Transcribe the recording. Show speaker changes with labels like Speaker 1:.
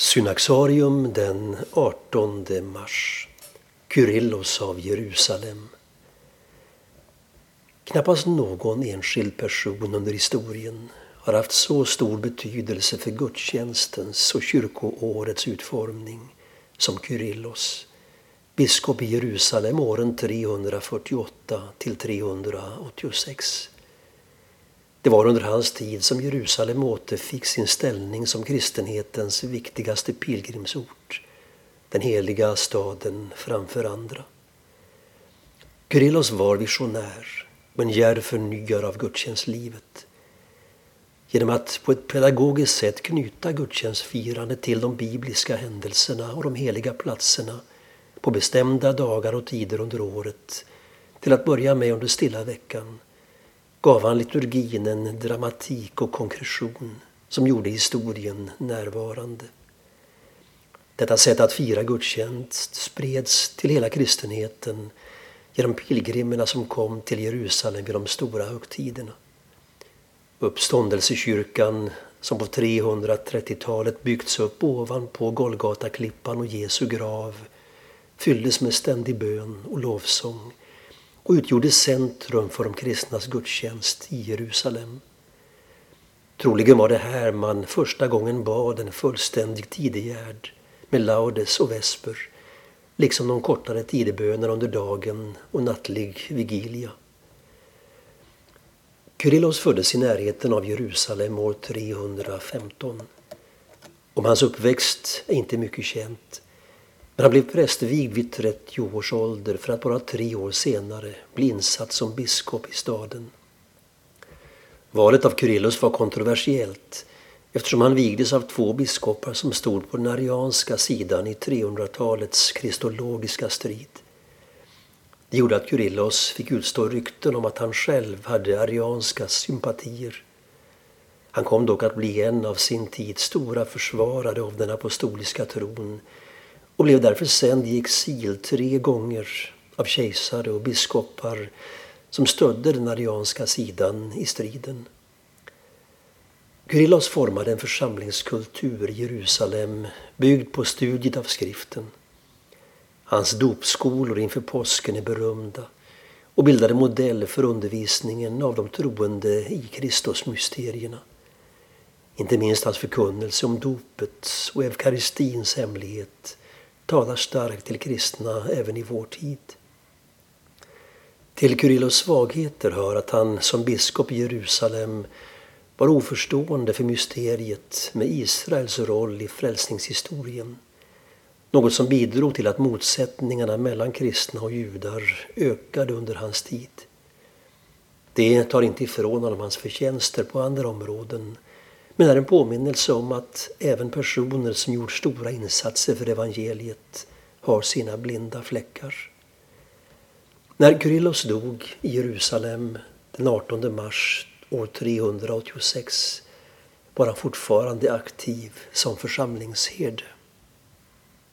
Speaker 1: Synaxarium den 18 mars. Kyrillos av Jerusalem. Knappast någon enskild person under historien har haft så stor betydelse för gudstjänstens och kyrkoårets utformning som Kyrillos, biskop i Jerusalem åren 348 till 386. Det var under hans tid som Jerusalem återfick sin ställning som kristenhetens viktigaste pilgrimsort, den heliga staden framför andra. Kyrillos var visionär och en djärv förnyare av gudstjänstlivet. Genom att på ett pedagogiskt sätt knyta gudstjänstfirandet till de bibliska händelserna och de heliga platserna på bestämda dagar och tider under året, till att börja med under stilla veckan, gav han liturgin en dramatik och konkretion som gjorde historien närvarande. Detta sätt att fira gudstjänst spreds till hela kristenheten genom pilgrimerna som kom till Jerusalem vid de stora högtiderna. Uppståndelsekyrkan som på 330-talet byggts upp ovanpå Golgataklippan och Jesu grav fylldes med ständig bön och lovsång och utgjorde centrum för de kristnas gudstjänst i Jerusalem. Troligen var det här man första gången bad en fullständig tidegärd med laudes och vesper, liksom de kortare tideböner under dagen och nattlig vigilia. Kyrillos föddes i närheten av Jerusalem år 315. Om hans uppväxt är inte mycket känt. Men han blev prästvigd vid 30 års ålder för att bara tre år senare bli insatt som biskop i staden. Valet av Kyrillos var kontroversiellt eftersom han vigdes av två biskopar som stod på den arianska sidan i 300-talets kristologiska strid. Det gjorde att Kyrillos fick utstå rykten om att han själv hade arianska sympatier. Han kom dock att bli en av sin tids stora försvarare av den apostoliska tron och blev därför sänd i exil tre gånger av kejsare och biskopar som stödde den arianska sidan i striden. Kyrillos formade en församlingskultur i Jerusalem byggd på studiet av skriften. Hans dopskolor inför påsken är berömda och bildade modell för undervisningen av de troende i Kristusmysterierna. Inte minst hans förkunnelse om dopets och eukaristins hemlighet talar starkt till kristna även i vår tid. Till Kyrillos svagheter hör att han som biskop i Jerusalem var oförstående för mysteriet med Israels roll i frälsningshistorien. Något som bidrog till att motsättningarna mellan kristna och judar ökade under hans tid. Det tar inte ifrån honom hans förtjänster på andra områden men är en påminnelse om att även personer som gjort stora insatser för evangeliet har sina blinda fläckar. När Kyrillos dog i Jerusalem den 18 mars år 386 var han fortfarande aktiv som församlingsherde.